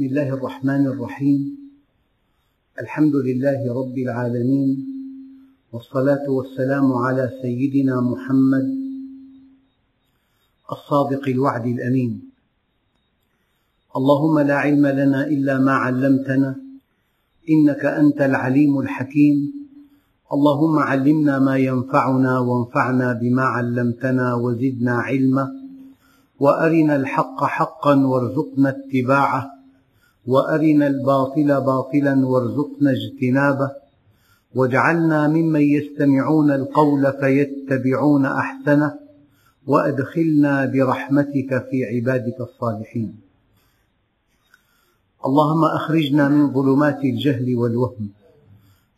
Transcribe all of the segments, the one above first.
بسم الله الرحمن الرحيم. الحمد لله رب العالمين والصلاة والسلام على سيدنا محمد الصادق الوعد الأمين. اللهم لا علم لنا إلا ما علمتنا إنك أنت العليم الحكيم. اللهم علمنا ما ينفعنا وانفعنا بما علمتنا وزدنا علما وأرنا الحق حقا وارزقنا اتباعه. وأرنا الباطل باطلا وارزقنا اجتنابه. واجعلنا ممن يستمعون القول فيتبعون أحسنه. وأدخلنا برحمتك في عبادك الصالحين. اللهم أخرجنا من ظلمات الجهل والوهم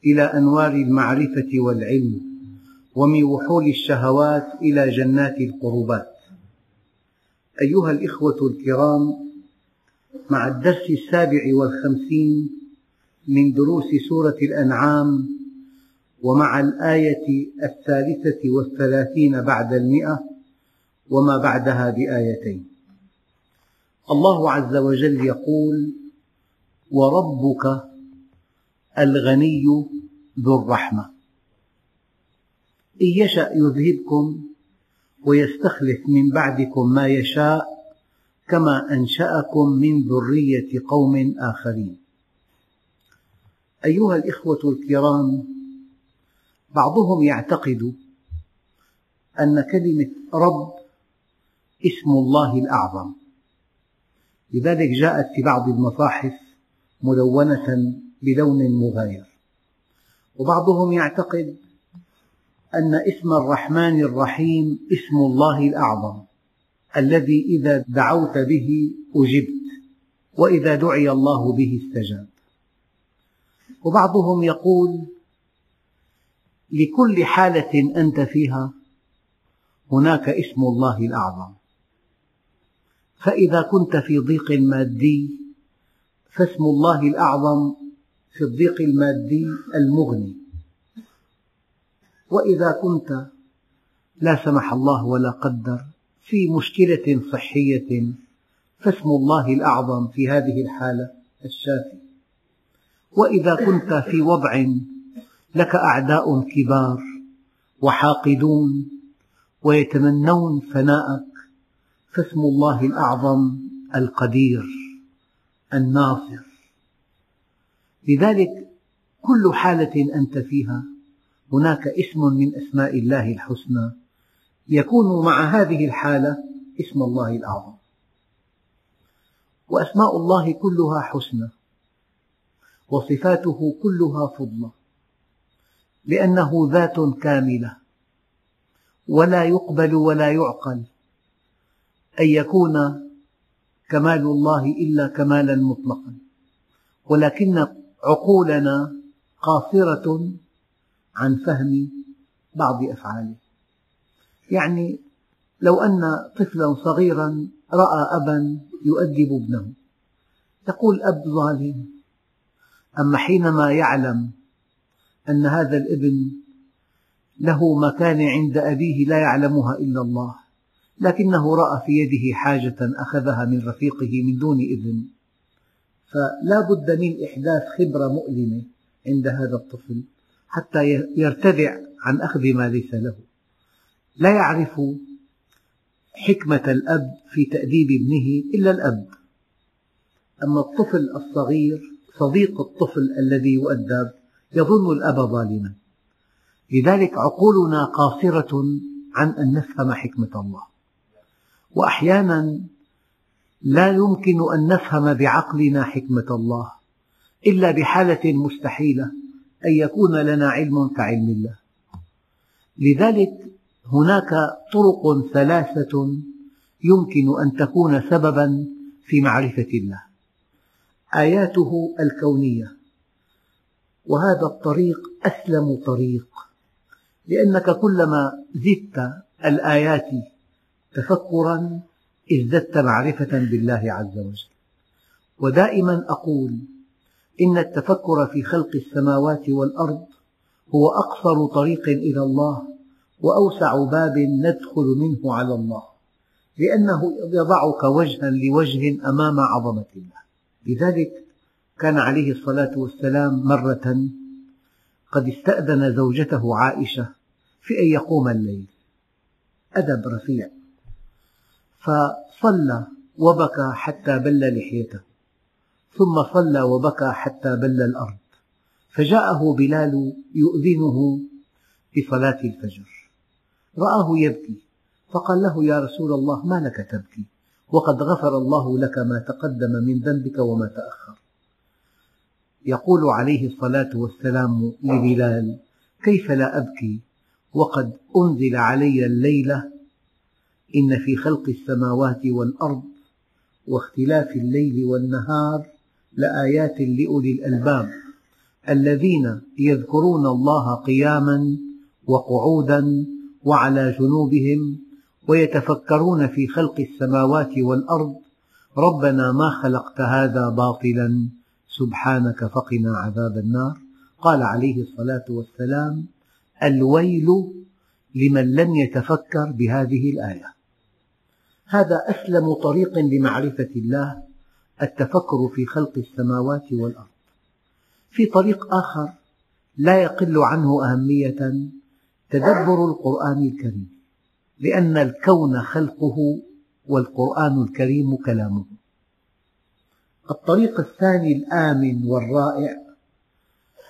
إلى أنوار المعرفة والعلم ومن وحول الشهوات إلى جنات القربات. أيها الإخوة الكرام مع الدرس السابع والخمسين من دروس سورة الأنعام ومع الآية الثالثة والثلاثين بعد المئة وما بعدها بآيتين. الله عز وجل يقول وربك الغني ذو الرحمة إن يشأ يذهبكم ويستخلف من بعدكم ما يشاء كما أنشأكم من ذرية قوم آخرين. أيها الإخوة الكرام بعضهم يعتقد أن كلمة رب اسم الله الأعظم. لذلك جاءت في بعض المصاحف ملونة بلون مغاير. وبعضهم يعتقد أن اسم الرحمن الرحيم اسم الله الأعظم. الذي إذا دعوت به أجبت وإذا دعي الله به استجاب. وبعضهم يقول لكل حالة أنت فيها هناك اسم الله الأعظم. فإذا كنت في ضيق مادي فاسم الله الأعظم في الضيق المادي المغني. وإذا كنت لا سمح الله ولا قدر في مشكلة صحية فاسم الله الأعظم في هذه الحالة الشافي. وإذا كنت في وضع لك أعداء كبار وحاقدون ويتمنون فناءك فاسم الله الأعظم القدير الناصر. لذلك كل حالة أنت فيها هناك اسم من أسماء الله الحسنى يكون مع هذه الحالة اسم الله الأعظم. وأسماء الله كلها حسنى وصفاته كلها فضلى لأنه ذات كاملة ولا يقبل ولا يعقل أن يكون كمال الله إلا كمالا مطلقا. ولكن عقولنا قاصرة عن فهم بعض أفعاله. يعني لو أن طفلا صغيرا رأى أبا يؤدب ابنه. يقول أب ظالم. أما حينما يعلم أن هذا الابن له مكان عند أبيه لا يعلمها إلا الله لكنه رأى في يده حاجة أخذها من رفيقه من دون إذن فلا بد من إحداث خبرة مؤلمة عند هذا الطفل حتى يرتدع عن أخذ ما ليس له. لا يعرف حكمة الأب في تأديب ابنه إلا الأب. أما الطفل الصغير صديق الطفل الذي يؤدب يظن الأب ظالما. لذلك عقولنا قاصرة عن أن نفهم حكمة الله. وأحيانا لا يمكن أن نفهم بعقلنا حكمة الله إلا بحالة مستحيلة أن يكون لنا علم كعلم الله. لذلك هناك طرق ثلاثة يمكن أن تكون سببا في معرفة الله. آياته الكونية. وهذا الطريق أسلم طريق. لأنك كلما زدت الآيات تفكرا ازددت معرفة بالله عز وجل. ودائما أقول إن التفكر في خلق السماوات والأرض هو أقصر طريق إلى الله وأوسع باب ندخل منه على الله لأنه يضعك وجها لوجه أمام عظمة الله. لذلك كان عليه الصلاة والسلام مرة قد استأذن زوجته عائشة في أن يقوم الليل. أدب رفيع. فصلى وبكى حتى بل لحيته. ثم صلى وبكى حتى بل الأرض. فجاءه بلال يؤذنه بصلاة الفجر. رآه يبكي. فقال له يا رسول الله ما لك تبكي؟ وقد غفر الله لك ما تقدم من ذنبك وما تأخر. يقول عليه الصلاة والسلام لبلال كيف لا أبكي؟ وقد أنزل علي الليلة إن في خلق السماوات والأرض واختلاف الليل والنهار لآيات لأولي الألباب الذين يذكرون الله قياما وقعودا وعلى جنوبهم ويتفكرون في خلق السماوات والأرض. ربنا ما خلقت هذا باطلا سبحانك فقنا عذاب النار. قال عليه الصلاة والسلام الويل لمن لم يتفكر بهذه الآية. هذا أسلم طريق لمعرفة الله التفكر في خلق السماوات والأرض. في طريق آخر لا يقل عنه أهمية تدبر القرآن الكريم لأن الكون خلقه والقرآن الكريم كلامه. الطريق الثاني الآمن والرائع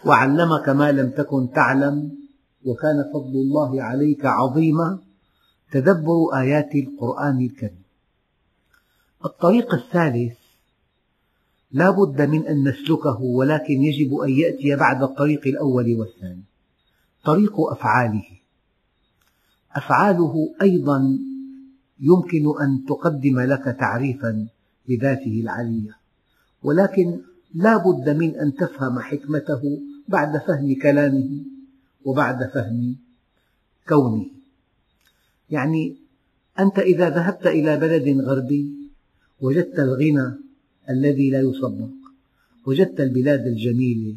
وعلمك ما لم تكن تعلم وكان فضل الله عليك عظيما تدبر آيات القرآن الكريم. الطريق الثالث لا بد من أن نسلكه ولكن يجب أن يأتي بعد الطريق الأول والثاني. طريق أفعاله. أفعاله أيضا يمكن أن تقدم لك تعريفا لذاته العلية ولكن لا بد من أن تفهم حكمته بعد فهم كلامه وبعد فهم كونه. يعني أنت إذا ذهبت إلى بلد غربي وجدت الغنى الذي لا يصدق وجدت البلاد الجميلة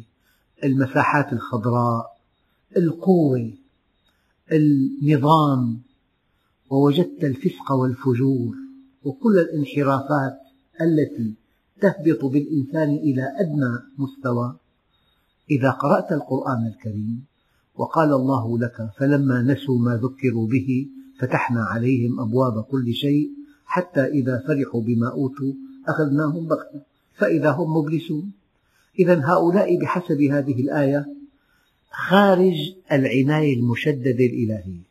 المساحات الخضراء القوة النظام ووجدت الفسق والفجور وكل الانحرافات التي تهبط بالإنسان إلى أدنى مستوى. إذا قرأت القرآن الكريم وقال الله لك فلما نسوا ما ذكروا به فتحنا عليهم أبواب كل شيء حتى إذا فرحوا بما أوتوا أخذناهم بغتة. فإذا هم مبلسون. إذا هؤلاء بحسب هذه الآية خارج العناية المشددة الإلهية.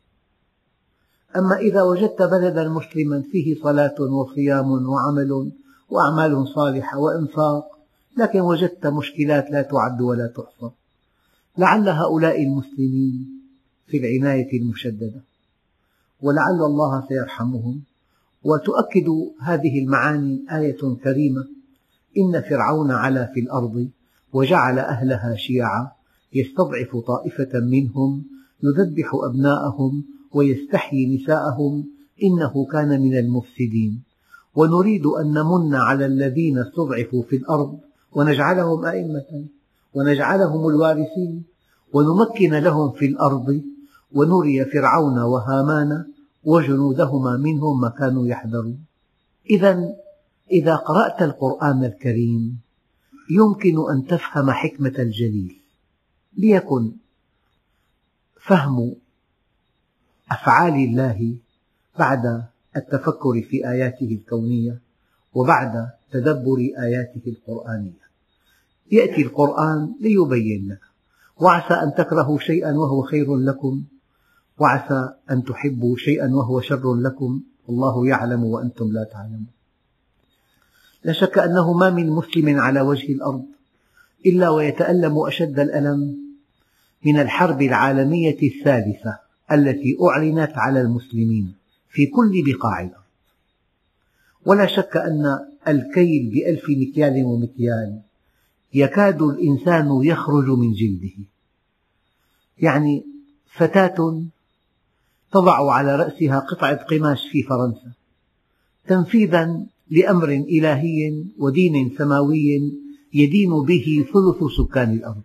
أما إذا وجدت بلدا مسلما فيه صلاة وصيام وعمل وأعمال صالحة وإنفاق لكن وجدت مشكلات لا تعد ولا تحصى. لعل هؤلاء المسلمين في العناية المشددة. ولعل الله سيرحمهم. وتؤكد هذه المعاني آية كريمة. إن فرعون علا في الأرض وجعل أهلها شيعا. يستضعف طائفة منهم يذبح أبناءهم ويستحيي نساءهم إنه كان من المفسدين. ونريد أن نمن على الذين استضعفوا في الأرض ونجعلهم أئمة ونجعلهم الوارثين ونمكن لهم في الأرض ونري فرعون وهامان وجنودهما منهم ما كانوا يحذرون. إذا إذا قرأت القرآن الكريم يمكن أن تفهم حكمة الجليل. ليكن فهم أفعال الله بعد التفكر في آياته الكونية وبعد تدبر آياته القرآنية. يأتي القرآن ليبين لك. وعسى أن تكرهوا شيئا وهو خير لكم. وعسى أن تحبوا شيئا وهو شر لكم. والله يعلم وأنتم لا تعلمون. لا شك أنه ما من مسلم على وجه الأرض إلا ويتألم أشد الألم من الحرب العالمية الثالثة التي أعلنت على المسلمين في كل بقاع الأرض. ولا شك أن الكيل بألف مكيال ومكيال يكاد الإنسان يخرج من جلده. يعني فتاة تضع على رأسها قطعة قماش في فرنسا تنفيذا لأمر إلهي ودين سماوي يدين به ثلث سكان الأرض.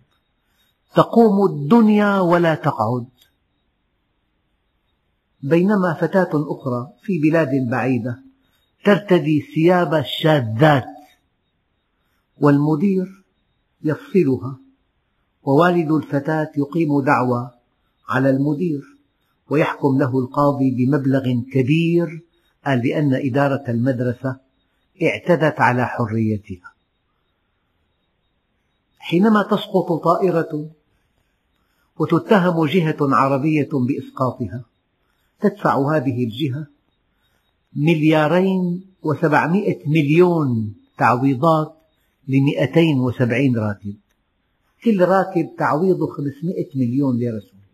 تقوم الدنيا ولا تقعد. بينما فتاة أخرى في بلاد بعيدة ترتدي ثياب الشاذات والمدير يفصلها ووالد الفتاة يقيم دعوى على المدير ويحكم له القاضي بمبلغ كبير قال بأن إدارة المدرسة اعتدت على حريتها. حينما تسقط طائرة وتتهم جهة عربية بإسقاطها. تدفع هذه الجهة مليارين وسبعمئة مليون تعويضات لمئتين وسبعين راكب كل راكب تعويضه خمسمئة مليون ليرة سورية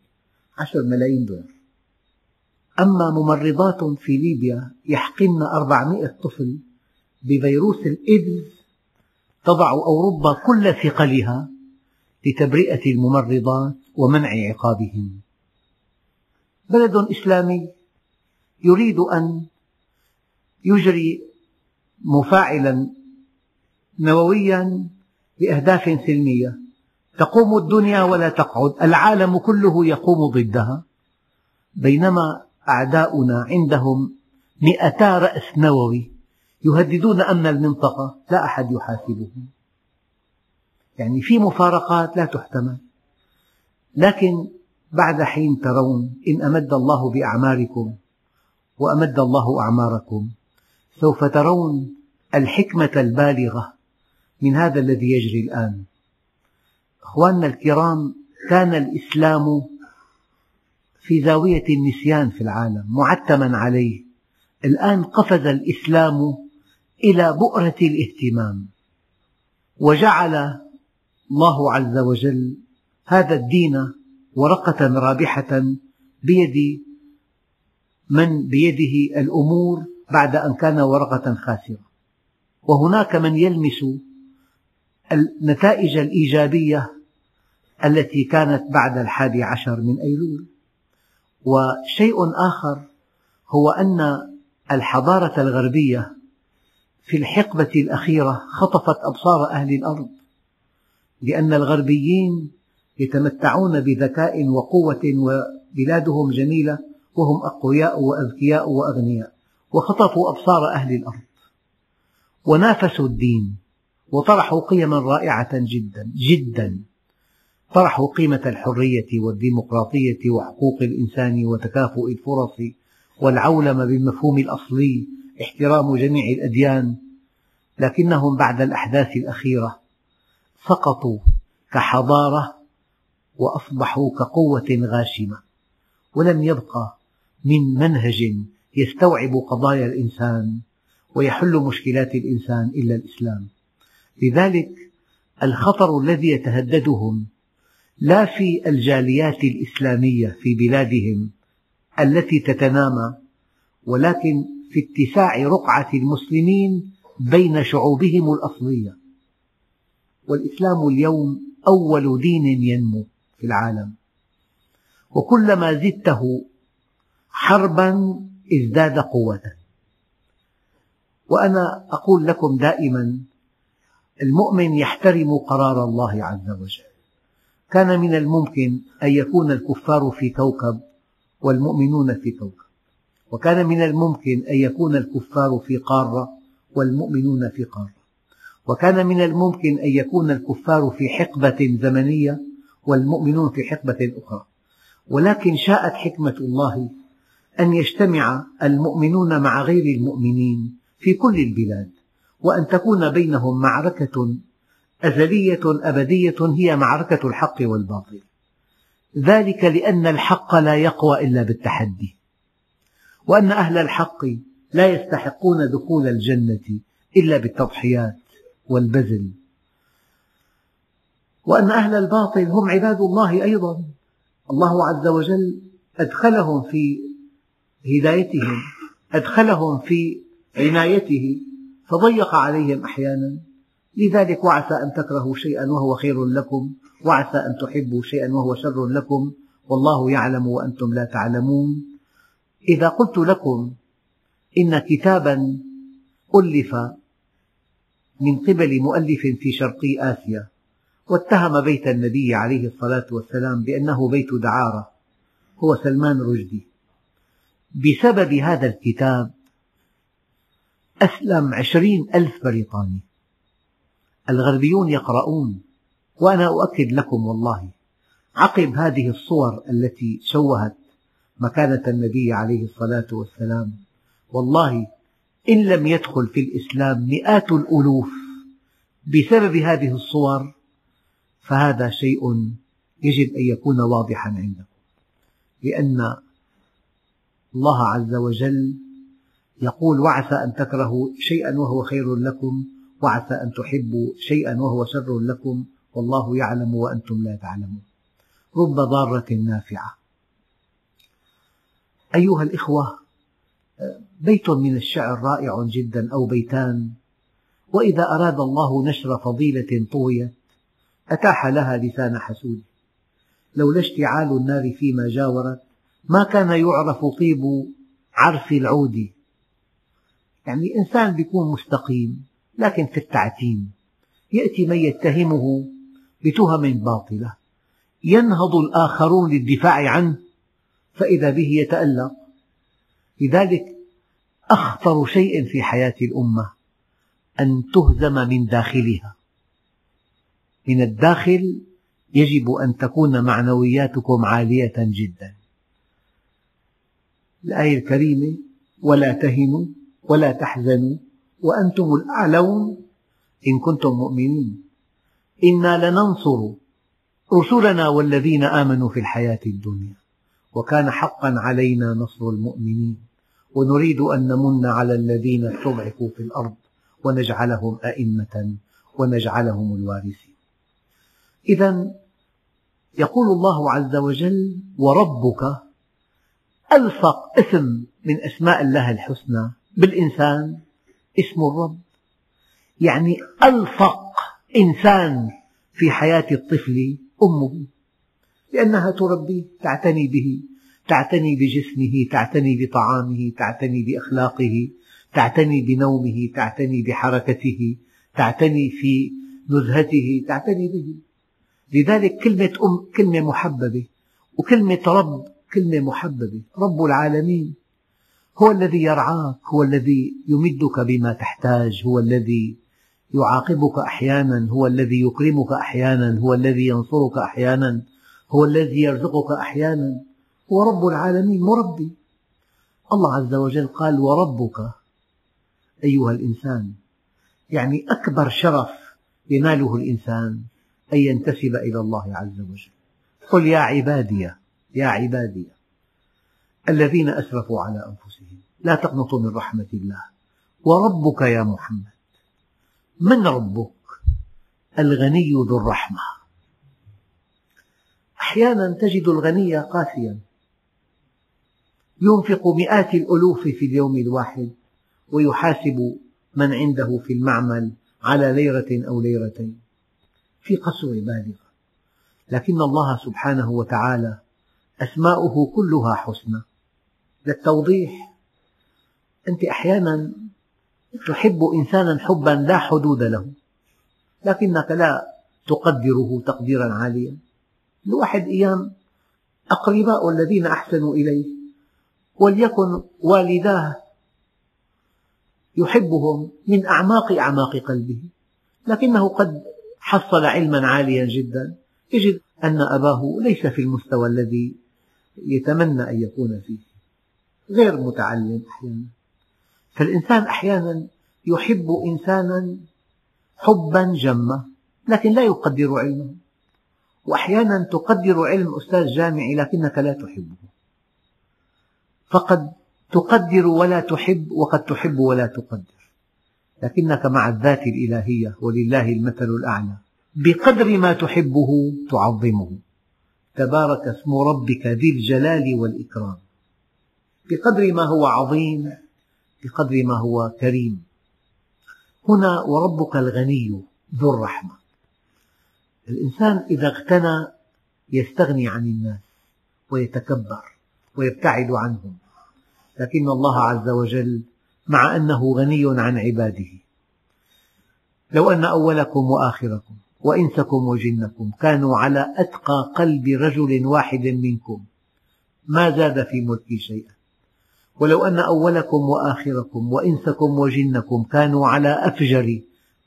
عشر ملايين دولار. أما ممرضات في ليبيا يحقن أربعمئة طفل بفيروس الإيدز تضع أوروبا كل ثقلها. لتبرئة الممرضات ومنع عقابهن بلد إسلامي يريد أن يجري مفاعلا نوويا بأهداف سلمية. تقوم الدنيا ولا تقعد. العالم كله يقوم ضدها. بينما أعداؤنا عندهم مئتا رأس نووي يهددون أمن المنطقة. لا أحد يحاسبهم. يعني في مفارقات لا تحتمل. لكن بعد حين ترون إن أمد الله بأعماركم وأمد الله أعماركم سوف ترون الحكمة البالغة من هذا الذي يجري الآن. أخواننا الكرام كان الإسلام في زاوية النسيان في العالم معتما عليه. الآن قفز الإسلام إلى بؤرة الاهتمام وجعل الله عز وجل هذا الدين ورقة رابحة بيد من بيده الأمور بعد أن كان ورقة خاسرة. وهناك من يلمس النتائج الإيجابية التي كانت بعد الحادي عشر من أيلول. وشيء آخر هو أن الحضارة الغربية في الحقبة الأخيرة خطفت أبصار أهل الأرض. لأن الغربيين يتمتعون بذكاء وقوة وبلادهم جميلة وهم أقوياء وأذكياء وأغنياء وخطفوا أبصار أهل الأرض. ونافسوا الدين وطرحوا قيما رائعة جدا جدا. طرحوا قيمة الحرية والديمقراطية وحقوق الإنسان وتكافؤ الفرص والعولمة بالمفهوم الأصلي احترام جميع الأديان. لكنهم بعد الأحداث الأخيرة سقطوا كحضارة وأصبحوا كقوة غاشمة ولم يبق من منهج يستوعب قضايا الإنسان ويحل مشكلات الإنسان إلا الإسلام. لذلك الخطر الذي يتهددهم لا في الجاليات الإسلامية في بلادهم التي تتنامى ولكن في اتساع رقعة المسلمين بين شعوبهم الأصلية. والإسلام اليوم أول دين ينمو في العالم. وكلما زدته حربا ازداد قوة وأنا أقول لكم دائما المؤمن يحترم قرار الله عز وجل. كان من الممكن أن يكون الكفار في كوكب والمؤمنون في كوكب. وكان من الممكن أن يكون الكفار في قارة والمؤمنون في قارة. وكان من الممكن أن يكون الكفار في حقبة زمنية والمؤمنون في حقبة أخرى. ولكن شاءت حكمة الله أن يجتمع المؤمنون مع غير المؤمنين في كل البلاد وأن تكون بينهم معركة أزلية أبدية هي معركة الحق والباطل. ذلك لأن الحق لا يقوى إلا بالتحدي وأن أهل الحق لا يستحقون دخول الجنة إلا بالتضحيات والبذل. وأن أهل الباطل هم عباد الله أيضا. الله عز وجل أدخلهم في هدايتهم أدخلهم في عنايته فضيق عليهم أحيانا. لذلك وعسى أن تكرهوا شيئا وهو خير لكم وعسى أن تحبوا شيئا وهو شر لكم. والله يعلم وأنتم لا تعلمون. إذا قلت لكم إن كتابا ألف من قبل مؤلف في شرقي آسيا واتهم بيت النبي عليه الصلاة والسلام بأنه بيت دعارة هو سلمان رشدي. بسبب هذا الكتاب أسلم عشرين ألف بريطاني. الغربيون يقرؤون وأنا أؤكد لكم والله عقب هذه الصور التي شوهت مكانة النبي عليه الصلاة والسلام والله إن لم يدخل في الإسلام مئات الألوف بسبب هذه الصور فهذا شيء يجب أن يكون واضحا عندكم. لأن الله عز وجل يقول وعسى أن تكرهوا شيئا وهو خير لكم وعسى أن تحبوا شيئا وهو شر لكم والله يعلم وأنتم لا تعلمون. رب ضارة نافعة. أيها الإخوة بيت من الشعر رائع جدا أو بيتان وإذا أراد الله نشر فضيلة طويت أتاح لها لسان حسود. لولا اشتعال النار فيما جاورت ما كان يعرف طيب عرف العود. يعني إنسان يكون مستقيم لكن في التعتيم. يأتي من يتهمه بتهم باطلة. ينهض الآخرون للدفاع عنه فإذا به يتألق. لذلك أخطر شيء في حياة الأمة أن تهزم من داخلها. من الداخل يجب أن تكون معنوياتكم عالية جدا. الآية الكريمة ولا تهنوا ولا تحزنوا وأنتم الأعلون إن كنتم مؤمنين. إنا لننصر رسلنا والذين آمنوا في الحياة الدنيا وكان حقا علينا نصر المؤمنين. ونريد أن نمن على الذين استضعفوا في الأرض ونجعلهم أئمة ونجعلهم الوارثين. إذا يقول الله عز وجل وربك ألصق اسم من أسماء الله الحسنى بالإنسان اسم الرب. يعني ألصق إنسان في حياة الطفل أمه لأنها تربيه تعتني به تعتني بجسمه تعتني بطعامه تعتني بأخلاقه تعتني بنومه تعتني بحركته تعتني في نزهته تعتني به. لذلك كلمة أم كلمة محببة وكلمة رب كلمة محببة. رب العالمين هو الذي يرعاك هو الذي يمدك بما تحتاج هو الذي يعاقبك أحيانا هو الذي يكرمك أحيانا هو الذي ينصرك أحيانا هو الذي يرزقك أحيانا. هو رب العالمين مربي. الله عز وجل قال وربك أيها الإنسان يعني أكبر شرف يناله الإنسان أن ينتسب إلى الله عز وجل. قل يا عبادي يا عبادي الذين أسرفوا على أنفسهم لا تقنطوا من رحمة الله. وربك يا محمد من ربك؟ الغني ذو الرحمة. أحيانا تجد الغني قاسيا. ينفق مئات الألوف في اليوم الواحد ويحاسب من عنده في المعمل على ليرة أو ليرتين. في قسوة بالغة. لكن الله سبحانه وتعالى أسماؤه كلها حسنى. للتوضيح أنت أحيانا تحب إنسانا حبا لا حدود له لكنك لا تقدره تقديرا عاليا. الواحد أيام أقرباء الذين أحسنوا إليه وليكن والداه يحبهم من أعماق أعماق قلبه. لكنه قد حصل علما عاليا جدا. يجد أن أباه ليس في المستوى الذي يتمنى أن يكون فيه. غير متعلم أحيانا. فالإنسان أحيانا يحب إنسانا حبا جما لكن لا يقدر علمه. وأحيانا تقدر علم أستاذ جامعي لكنك لا تحبه. فقد تقدر ولا تحب وقد تحب ولا تقدر. لكنك مع الذات الإلهية ولله المثل الأعلى. بقدر ما تحبه تعظمه. تبارك اسم ربك ذي الجلال والإكرام. بقدر ما هو عظيم بقدر ما هو كريم. هنا وربك الغني ذو الرحمة. الإنسان إذا اغتنى يستغني عن الناس ويتكبر. ويبتعد عنهم. لكن الله عز وجل مع أنه غني عن عباده. لو أن أولكم وآخركم وإنسكم وجنكم كانوا على أتقى قلب رجل واحد منكم ما زاد في ملكي شيئا. ولو أن أولكم وآخركم وإنسكم وجنكم كانوا على أفجر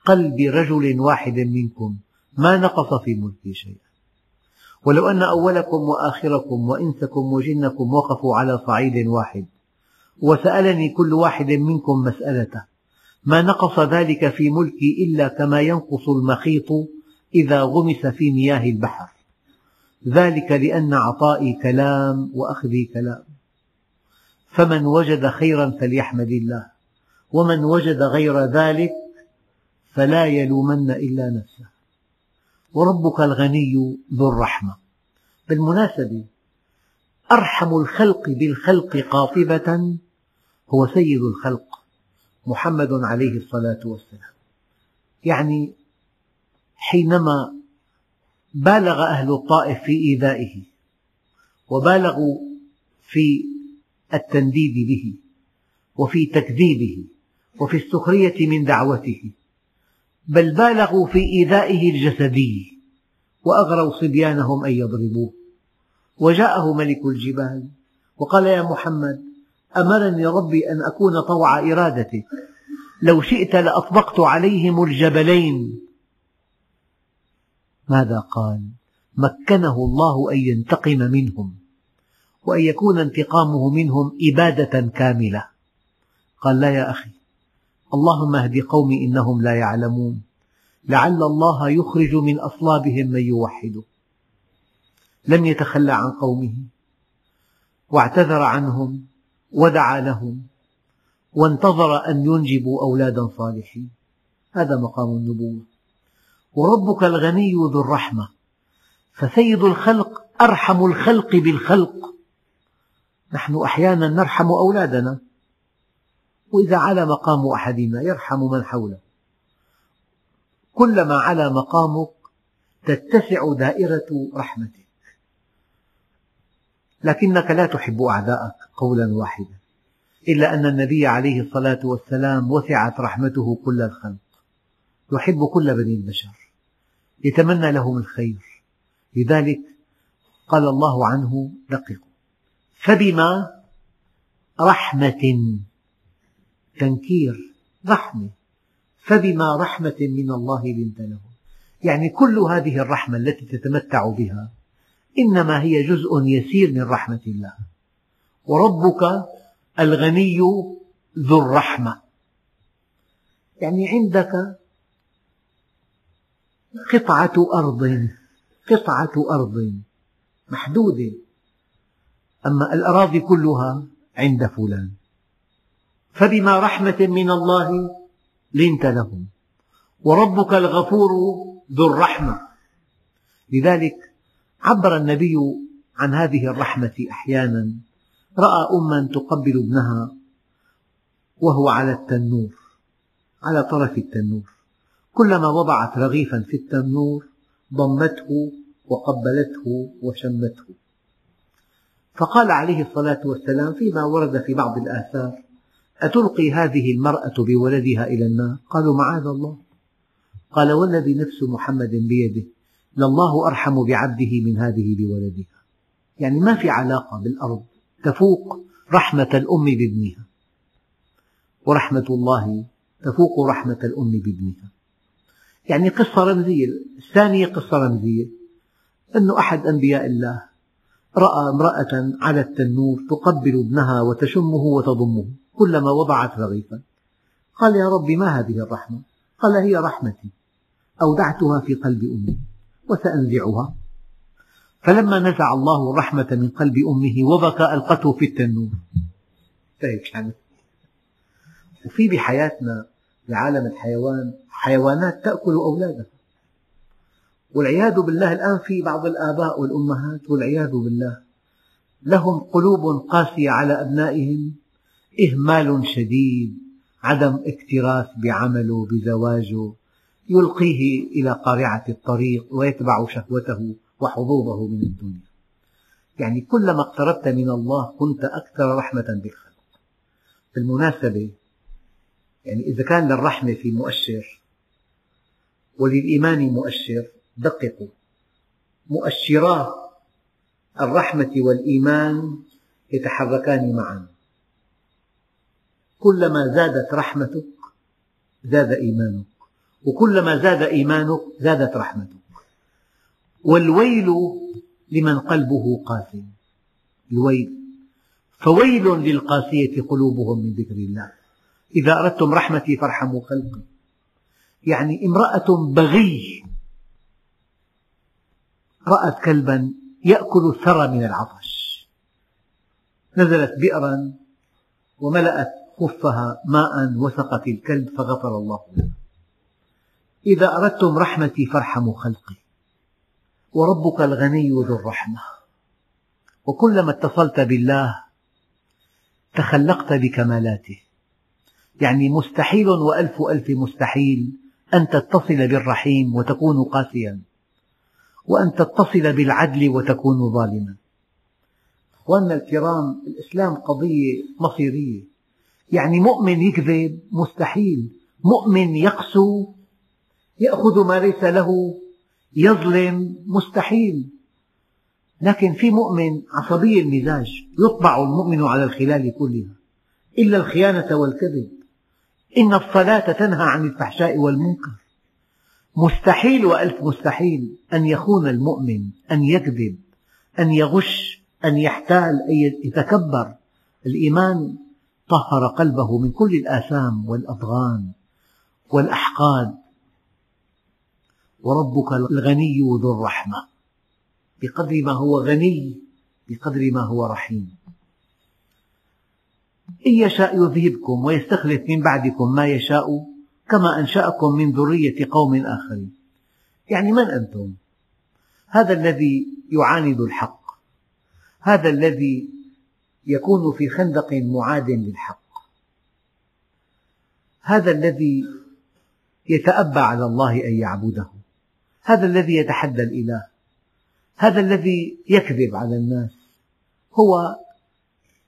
قلب رجل واحد منكم ما نقص في ملكي شيئا. ولو أن أولكم وآخركم وإنسكم وجنكم وقفوا على صعيد واحد وسألني كل واحد منكم مسألة ما نقص ذلك في ملكي إلا كما ينقص المخيط إذا غمس في مياه البحر. ذلك لأن عطائي كلام وأخذي كلام. فمن وجد خيرا فليحمد الله ومن وجد غير ذلك فلا يلومن إلا نفسه. وربك الغني ذو الرحمة. بالمناسبة أرحم الخلق بالخلق قاطبة هو سيد الخلق محمد عليه الصلاة والسلام. يعني حينما بالغ أهل الطائف في إيذائه وبالغوا في التنديد به وفي تكذيبه وفي السخرية من دعوته بل بالغوا في إيذائه الجسدي وأغروا صبيانهم أن يضربوه. وجاءه ملك الجبال وقال يا محمد أمرني ربي أن أكون طوع إرادتك. لو شئت لأطبقت عليهم الجبلين. ماذا قال؟ مكنه الله أن ينتقم منهم وأن يكون انتقامه منهم إبادة كاملة. قال لا يا أخي اللهم اهد قومي إنهم لا يعلمون. لعل الله يخرج من أصلابهم من يوحده لم يتخلى عن قومه. واعتذر عنهم. ودعا لهم. وانتظر أن ينجبوا أولادا صالحين. هذا مقام النبوة. وربك الغني ذو الرحمة. فسيد الخلق أرحم الخلق بالخلق. نحن أحيانا نرحم أولادنا. وإذا علا مقام أحدنا يرحم من حوله. كلما علا مقامك تتسع دائرة رحمتك. لكنك لا تحب أعداءك قولا واحدا إلا أن النبي عليه الصلاة والسلام وسعت رحمته كل الخلق. يحب كل بني البشر يتمنى لهم الخير. لذلك قال الله عنه دققوا. فبما رحمة تنكير رحمة. فبما رحمة من الله لنت لهم يعني كل هذه الرحمة التي تتمتع بها إنما هي جزء يسير من رحمة الله. وربك الغني ذو الرحمة. يعني عندك قطعة أرض قطعة أرض محدودة. أما الأراضي كلها عند فلان. فبما رحمة من الله لنت لهم. وربك الغفور ذو الرحمة. لذلك عبر النبي عن هذه الرحمة أحيانا. رأى أما تقبل ابنها وهو على التنور على طرف التنور. كلما وضعت رغيفا في التنور ضمته وقبلته وشمته. فقال عليه الصلاة والسلام فيما ورد في بعض الآثار أتلقي هذه المرأة بولدها إلى النار؟ قالوا معاذ الله. قال والذي نفس محمد بيده لله أرحم بعبده من هذه بولدها. يعني ما في علاقة بالأرض تفوق رحمة الأم بابنها. ورحمة الله تفوق رحمة الأم بابنها. يعني قصة رمزية. الثانية قصة رمزية. أن أحد أنبياء الله رأى امرأة على التنور تقبل ابنها وتشمه وتضمه. كلما وضعت رغيفا قال يا رب ما هذه الرحمة؟ قال هي رحمتي. أودعتها في قلب أمي وسأنزعها. فلما نزع الله الرحمة من قلب أمه وبكى ألقته في التنور. هيك يعني وفي بحياتنا بعالم الحيوان حيوانات تأكل أولادها. والعياذ بالله الآن في بعض الآباء والأمهات والعياذ بالله لهم قلوب قاسية على أبنائهم إهمال شديد عدم اكتراث بعمله بزواجه يلقيه إلى قارعة الطريق ويتبع شهوته وحظوظه من الدنيا. يعني كلما اقتربت من الله كنت أكثر رحمة بالخلق. بالمناسبة يعني إذا كان للرحمة في مؤشر وللإيمان مؤشر دققوا. مؤشرا الرحمة والإيمان يتحركان معا. كلما زادت رحمتك زاد إيمانك. وكلما زاد إيمانك زادت رحمتك. والويل لمن قلبه قاسٍ الويل. فويل للقاسية قلوبهم من ذكر الله. إذا أردتم رحمتي فارحموا خلقي. يعني امرأة بغي رأت كلبا يأكل الثرى من العطش. نزلت بئرا وملأت خفها ماء وسقت الكلب فغفر الله له. إذا أردتم رحمتي فارحموا خلقي وربك الغني ذو الرحمة. وكلما اتصلت بالله تخلقت بكمالاته. يعني مستحيل وألف ألف مستحيل أن تتصل بالرحيم وتكون قاسيا وأن تتصل بالعدل وتكون ظالما. أخواننا الكرام الإسلام قضية مصيرية. يعني مؤمن يكذب مستحيل. مؤمن يقسو يأخذ ما ليس له يظلم مستحيل. لكن في مؤمن عصبي المزاج يطبع المؤمن على الخلال كلها. إلا الخيانة والكذب. إن الصلاة تنهى عن الفحشاء والمنكر. مستحيل وألف مستحيل أن يخون المؤمن أن يكذب أن يغش أن يحتال أن يتكبر. الإيمان طهر قلبه من كل الآثام والأضغان والأحقاد. وربك الغني ذو الرحمة. بقدر ما هو غني بقدر ما هو رحيم. إن يشاء يذهبكم ويستخلف من بعدكم ما يشاء كما أنشأكم من ذرية قوم آخرين. يعني من أنتم؟ هذا الذي يعاند الحق. هذا الذي يكون في خندق معاد للحق. هذا الذي يتأبى على الله أن يعبده. هذا الذي يتحدى الإله. هذا الذي يكذب على الناس. هو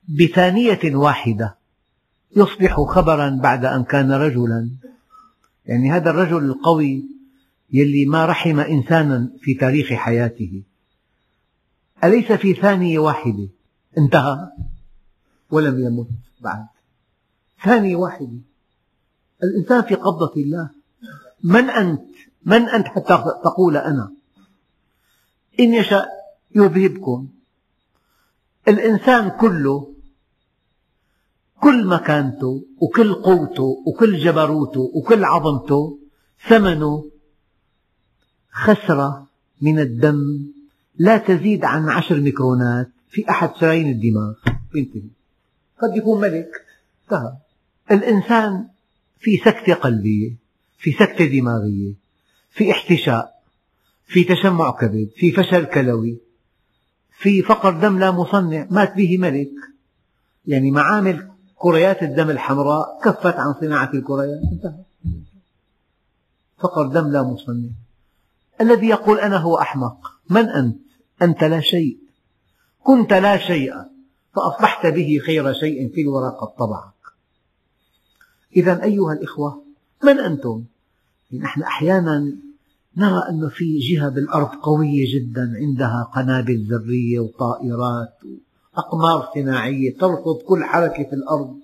بثانية واحدة. يصبح خبرا بعد أن كان رجلا. يعني هذا الرجل القوي يلي ما رحم إنسانا في تاريخ حياته. أليس في ثانية واحدة؟ انتهى ولم يمت بعد. ثانية واحدة الإنسان في قبضة الله. من أنت؟ من أنت حتى تقول أنا؟ إن يشاء يذهبكم الإنسان كله كل مكانته وكل قوته وكل جبروته وكل عظمته ثمنه خسرة من الدم. لا تزيد عن عشر ميكرونات. في أحد شرايين الدماغ. ينتهي قد يكون ملك. انتهى الإنسان في سكتة قلبية في سكتة دماغية في احتشاء في تشمع كبد في فشل كلوي في فقر دم لا مصنع مات به ملك. يعني معامل كريات الدم الحمراء كفت عن صناعة الكريات. انتهى. فقر دم لا مصنع. الذي يقول أنا هو أحمق. من أنت؟ أنت لا شيء. كنت لا شيء فأصبحت به خير شيء في الورى قد طبعك إذا أيها الإخوة من أنتم؟ نحن أحيانا نرى أن في جهة بالأرض قوية جدا عندها قنابل ذرية وطائرات وأقمار صناعية ترفض كل حركة في الأرض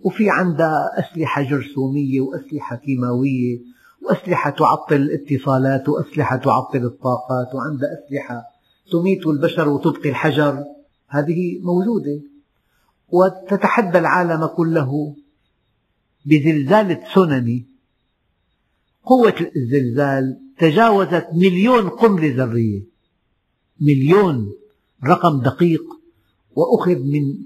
وفي عندها أسلحة جرثومية وأسلحة كيماوية وأسلحة تعطل الاتصالات وأسلحة تعطل الطاقات وعندها أسلحة تميت البشر وتبقي الحجر. هذه موجودة. وتتحدى العالم كله بزلزال تسونامي قوة الزلزال تجاوزت مليون قنبلة ذرية. مليون رقم دقيق. وأخذ من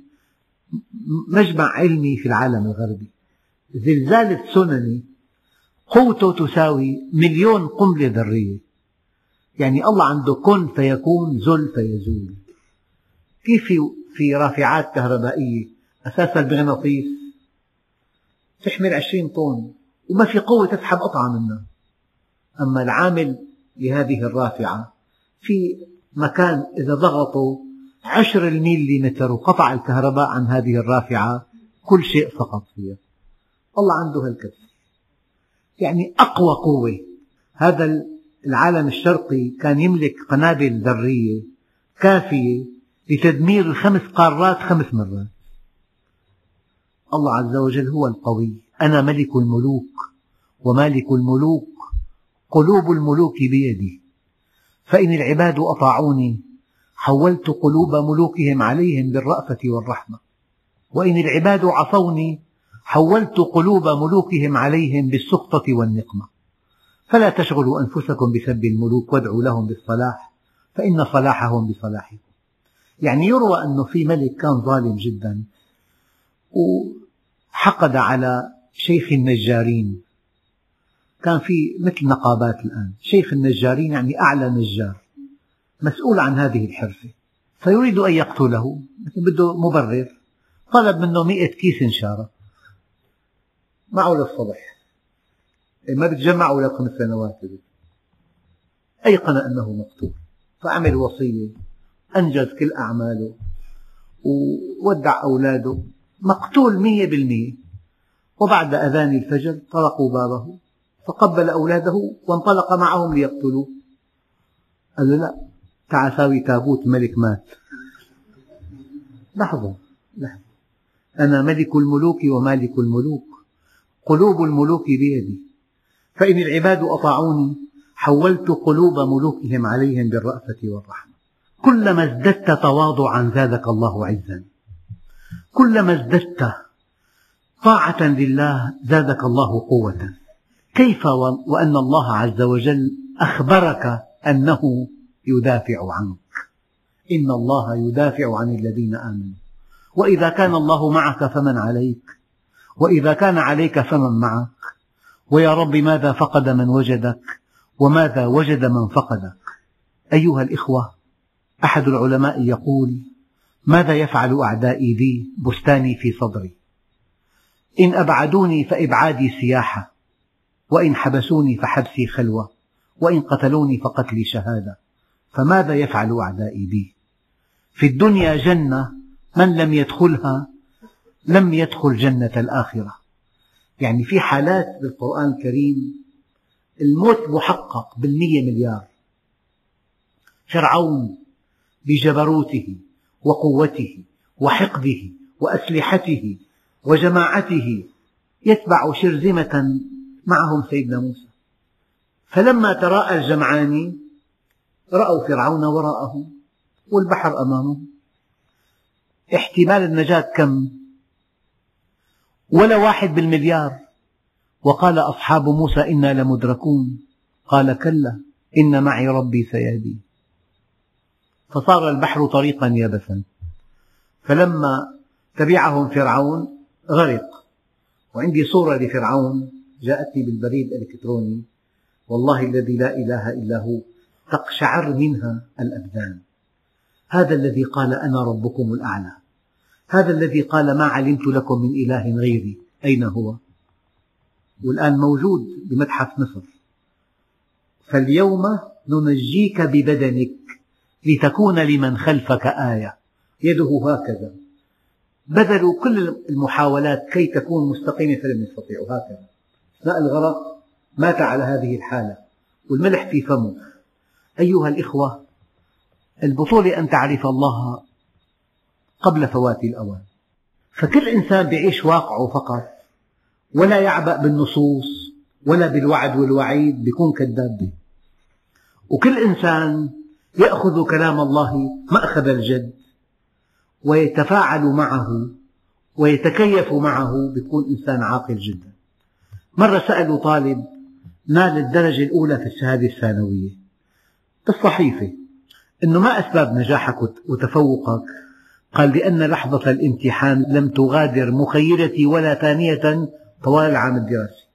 مجمع علمي في العالم الغربي. زلزال التسونامي قوته تساوي مليون قنبلة ذرية. يعني الله عنده كن فيكون زل فيزول. كيف في, في رافعات كهربائية؟ أساسا بمغناطيس تحمل عشرين طن وما في قوة تسحب قطعة منها. أما العامل لهذه الرافعة في مكان إذا ضغطوا عشر الميليمتر وقطع الكهرباء عن هذه الرافعة كل شيء سقط فيها. الله عنده هالكبسة يعني أقوى قوة. هذا العالم الشرقي كان يملك قنابل ذرية كافية لتدمير الخمس قارات خمس مرات. الله عز وجل هو القوي. أنا ملك الملوك ومالك الملوك قلوب الملوك بيدي. فإن العباد أطاعوني حولت قلوب ملوكهم عليهم بالرأفة والرحمة. وإن العباد عصوني حولت قلوب ملوكهم عليهم بالسخطة والنقمة. فلا تشغلوا أنفسكم بسب الملوك وادعوا لهم بالصلاح فإن صلاحهم بصلاحكم. يعني يروى أنه في ملك كان ظالم جدا وحقد على شيخ النجارين. كان في مثل نقابات الآن. شيخ النجارين يعني أعلى نجار مسؤول عن هذه الحرفة. فيريد أن يقتله بده مبرر. طلب منه مئة كيس إنشارة. معه للصبح. ما بتجمعوا ولا خمس سنوات. أيقن أنه مقتول. فعمل وصية أنجز كل أعماله وودع أولاده. مقتول مية بالمية. وبعد أذان الفجر طرقوا بابه فقبل أولاده وانطلق معهم ليقتلوه. قال له لا تعال ساوي تابوت ملك مات. لحظة لحظة. أنا ملك الملوك ومالك الملوك. قلوب الملوك بيدي. فإن العباد أطاعوني حولت قلوب ملوكهم عليهم بالرأفة والرحمة. كلما ازددت تواضعا زادك الله عزا. كلما ازددت طاعة لله زادك الله قوة. كيف وأن الله عز وجل أخبرك أنه يدافع عنك؟ إن الله يدافع عن الذين آمنوا. وإذا كان الله معك فمن عليك وإذا كان عليك فمن معك. ويا رب ماذا فقد من وجدك وماذا وجد من فقدك؟ أيها الإخوة أحد العلماء يقول ماذا يفعل أعدائي بي بستاني في صدري؟ إن أبعدوني فإبعادي سياحة وإن حبسوني فحبسي خلوة وإن قتلوني فقتلي شهادة. فماذا يفعل أعدائي بي في الدنيا جنة من لم يدخلها لم يدخل جنة الآخرة. يعني في حالات بالقرآن الكريم الموت محقق بالمية مليار. فرعون بجبروته وقوته وحقده وأسلحته وجماعته يتبع شرذمة معهم سيدنا موسى. فلما تراءى الجمعان رأوا فرعون وراءهم والبحر أمامهم. احتمال النجاة كم؟ ولا واحد بالمليار. وقال أصحاب موسى إنا لمدركون. قال كلا إن معي ربي سيهدين فصار البحر طريقا يبسا فلما تبعهم فرعون غرق. وعندي صورة لفرعون جاءتني بالبريد الإلكتروني. والله الذي لا إله إلا هو تقشعر منها الأبدان. هذا الذي قال أنا ربكم الأعلى. هذا الذي قال ما علمت لكم من إله غيري. أين هو؟ والآن موجود بمتحف مصر. فاليوم ننجيك ببدنك لتكون لمن خلفك آية. يده هكذا. بذلوا كل المحاولات كي تكون مستقيمة فلم يستطيعوا. هكذا. أثناء الغرق مات على هذه الحالة. والملح في فمه. أيها الإخوة البطولة أن تعرف الله قبل فوات الأوان. فكل إنسان يعيش واقعه فقط ولا يعبأ بالنصوص ولا بالوعد والوعيد بيكون كذاب وكل إنسان يأخذ كلام الله مأخذ الجد ويتفاعل معه ويتكيف معه بيكون إنسان عاقل جدا. مرة سألوا طالب نال الدرجة الأولى في الشهادة الثانوية. بالصحيفة أنه ما أسباب نجاحك وتفوقك؟ قال لأن لحظة الامتحان لم تغادر مخيلتي ولا ثانية طوال العام الدراسي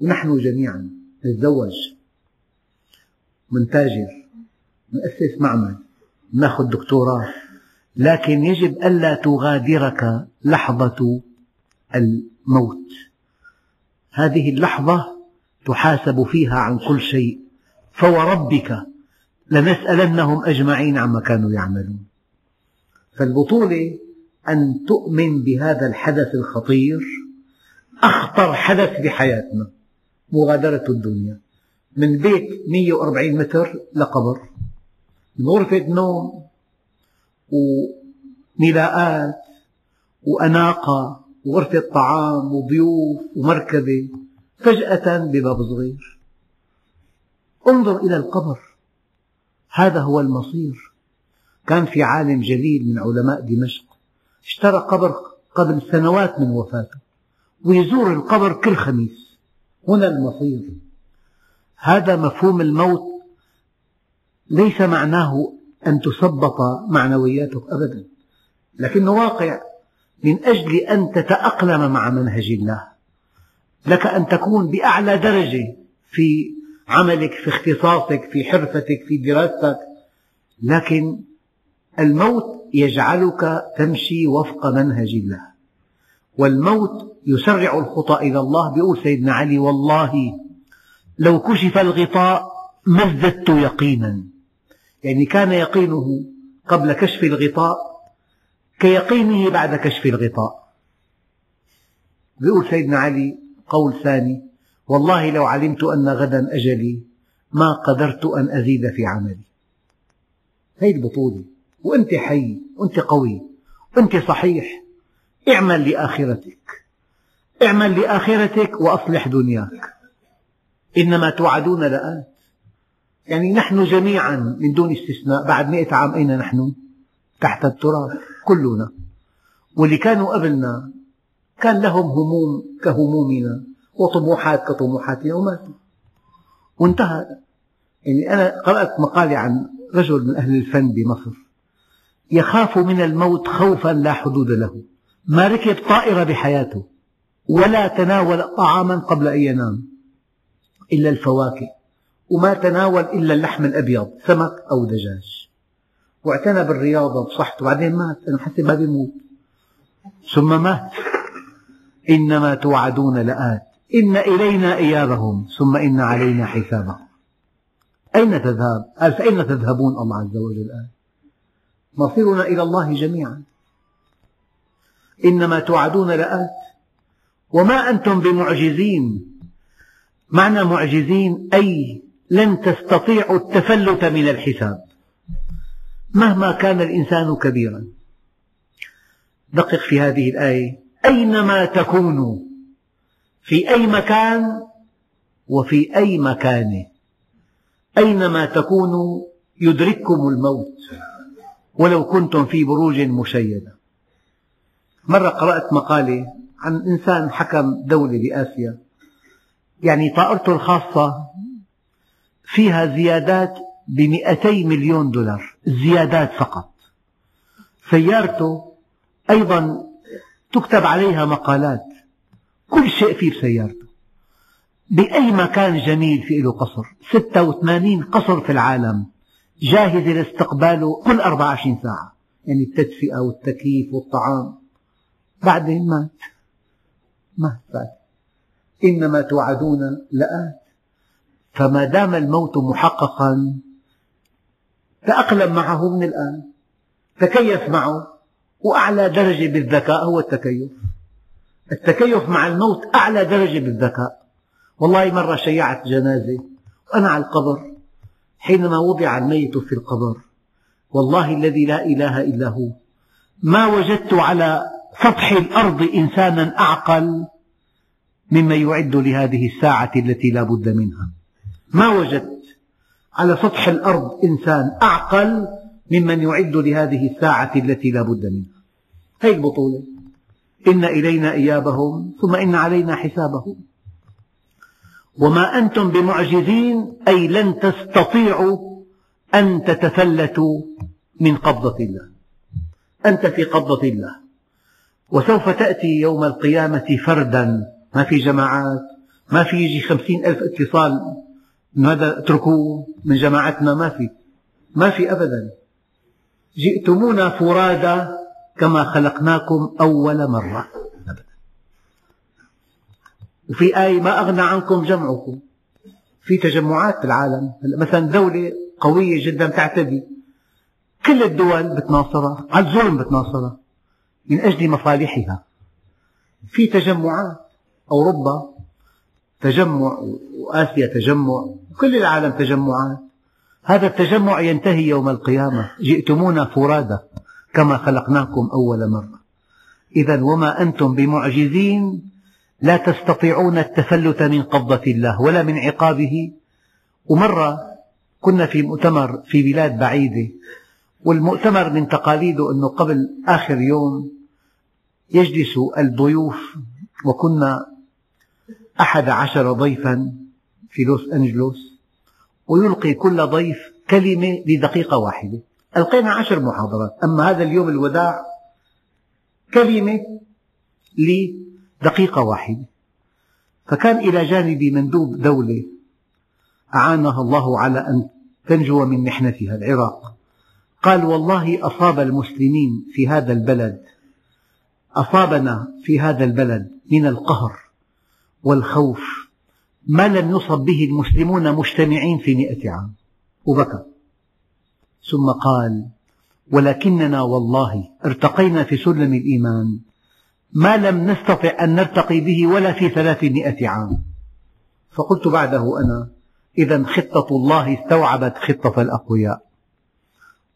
ونحن جميعا نتزوج من تاجر نأسس معمل نأخذ دكتوراه لكن يجب ألا تغادرك لحظة الموت. هذه اللحظة تحاسب فيها عن كل شيء فوربك لنسألنهم أجمعين عما كانوا يعملون. فالبطولة أن تؤمن بهذا الحدث الخطير أخطر حدث بحياتنا مغادرة الدنيا. من بيت 140 متر لقبر من غرفة نوم وملاءات وأناقة وغرفة طعام وضيوف ومركبة فجأة بباب صغير. انظر إلى القبر هذا هو المصير. كان في عالم جليل من علماء دمشق. اشترى قبر قبل سنوات من وفاته ويزور القبر كل خميس. هنا المصير. هذا مفهوم الموت ليس معناه أن تثبط معنوياتك أبدا لكنه واقع من أجل أن تتأقلم مع منهج الله. لك أن تكون بأعلى درجة في عملك في اختصاصك في حرفتك في دراستك لكن الموت يجعلك تمشي وفق منهج الله. والموت يسرع الخطى إلى الله. بيقول سيدنا علي والله لو كشف الغطاء ما ازددت يقينا. يعني كان يقينه قبل كشف الغطاء كيقينه بعد كشف الغطاء. يقول سيدنا علي قول ثاني والله لو علمت أن غدا أجلي ما قدرت أن أزيد في عملي. هذه البطولة. وأنت حي وأنت قوي وأنت صحيح. اعمل لآخرتك. اعمل لآخرتك وأصلح دنياك. إنما توعدون لآت. يعني نحن جميعا من دون استثناء بعد مئة عام أين نحن؟ تحت التراب كلنا. واللي كانوا قبلنا كان لهم هموم كهمومنا وطموحات كطموحاتنا وماتوا وانتهى. يعني أنا قرأت مقالة عن رجل من أهل الفن بمصر. يخاف من الموت خوفا لا حدود له. ما ركب طائرة بحياته. ولا تناول طعاما قبل أن ينام. إلا الفواكه. وما تناول إلا اللحم الأبيض سمك أو دجاج. واعتنى بالرياضة بصحته بعدين مات. أنا حسب ما بيموت. ثم مات. إنما توعدون لآت. إن إلينا إيابهم. ثم إن علينا حسابهم. أين تذهب؟ قال فأين تذهبون؟ الله عز وجل قال مصيرنا إلى الله جميعا. إنما توعدون لآت. وما أنتم بمعجزين. معنى معجزين أي لن تستطيعوا التفلت من الحساب. مهما كان الإنسان كبيرا. دقق في هذه الآية. أينما تكونوا. في أي مكان وفي أي مكان. أينما تكونوا يدرككم الموت. ولو كنتم في بروج مشيدة. مرة قرأت مقالة عن إنسان حكم دولة بآسيا يعني طائرته الخاصة فيها زيادات بمئتي مليون دولار زيادات فقط. سيارته أيضا تكتب عليها مقالات كل شيء فيه بسيارته. بأي مكان جميل في له قصر 86 قصر في العالم. جاهزة لاستقباله كل 24 ساعة. يعني التدفئة والتكييف والطعام. بعدين مات. مات بعد. إنما توعدون لآت. فما دام الموت محققا تأقلم معه من الآن. تكيف معه. وأعلى درجة بالذكاء هو التكيف. التكيف مع الموت أعلى درجة بالذكاء. والله مرة شيعت جنازة. وأنا على القبر. حينما وضع الميت في القبر. والله الذي لا إله إلا هو. ما وجدت على سطح الأرض إنسانا أعقل مما يعد لهذه الساعة التي لا بد منها. ما وجدت على سطح الأرض إنسان أعقل ممن يعد لهذه الساعة التي لا بد منها. هذه البطولة. إن إلينا إيابهم ثم إن علينا حسابهم. وما أنتم بمعجزين أي لن تستطيعوا أن تتفلتوا من قبضة الله. أنت في قبضة الله. وسوف تأتي يوم القيامة فردا. ما في جماعات ما في يجي خمسين ألف اتصال. هذا اتركوه من جماعتنا؟ ما في. ما في أبدا. جئتمونا فرادا كما خلقناكم أول مرة. وفي آية ما أغنى عنكم جمعكم. في تجمعات بالعالم. مثلا دولة قوية جدا تعتدي. كل الدول بتناصرها على الظلم بتناصرها من أجل مصالحها في تجمعات. أوروبا تجمع وآسيا تجمع كل العالم تجمعات. هذا التجمع ينتهي يوم القيامة. جئتمونا فرادا كما خلقناكم أول مرة. إذا وما أنتم بمعجزين لا تستطيعون التفلت من قبضة الله ولا من عقابه. ومرة كنا في مؤتمر في بلاد بعيدة والمؤتمر من تقاليده أنه قبل آخر يوم يجلس الضيوف وكنا أحد عشر ضيفا في لوس أنجلوس ويلقي كل ضيف كلمة لدقيقة واحدة. ألقينا عشر محاضرات. أما هذا اليوم الوداع كلمة لدقيقة واحدة فكان إلى جانبي مندوب دولة أعانها الله على أن تنجو من محنتها العراق. قال والله أصاب المسلمين في هذا البلد أصابنا في هذا البلد من القهر والخوف ما لم يصب به المسلمون مجتمعين في مئة عام. وبكى ثم قال ولكننا والله ارتقينا في سلم الإيمان ما لم نستطع أن نرتقي به ولا في ثلاثمائة عام. فقلت بعده أنا إذا خطة الله استوعبت خطة الأقوياء.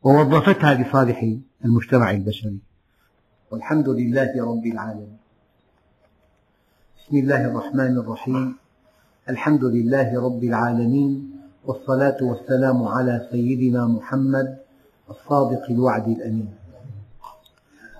ووظفتها لصالح المجتمع البشري. والحمد لله رب العالمين. بسم الله الرحمن الرحيم. الحمد لله رب العالمين. والصلاة والسلام على سيدنا محمد الصادق الوعد الأمين.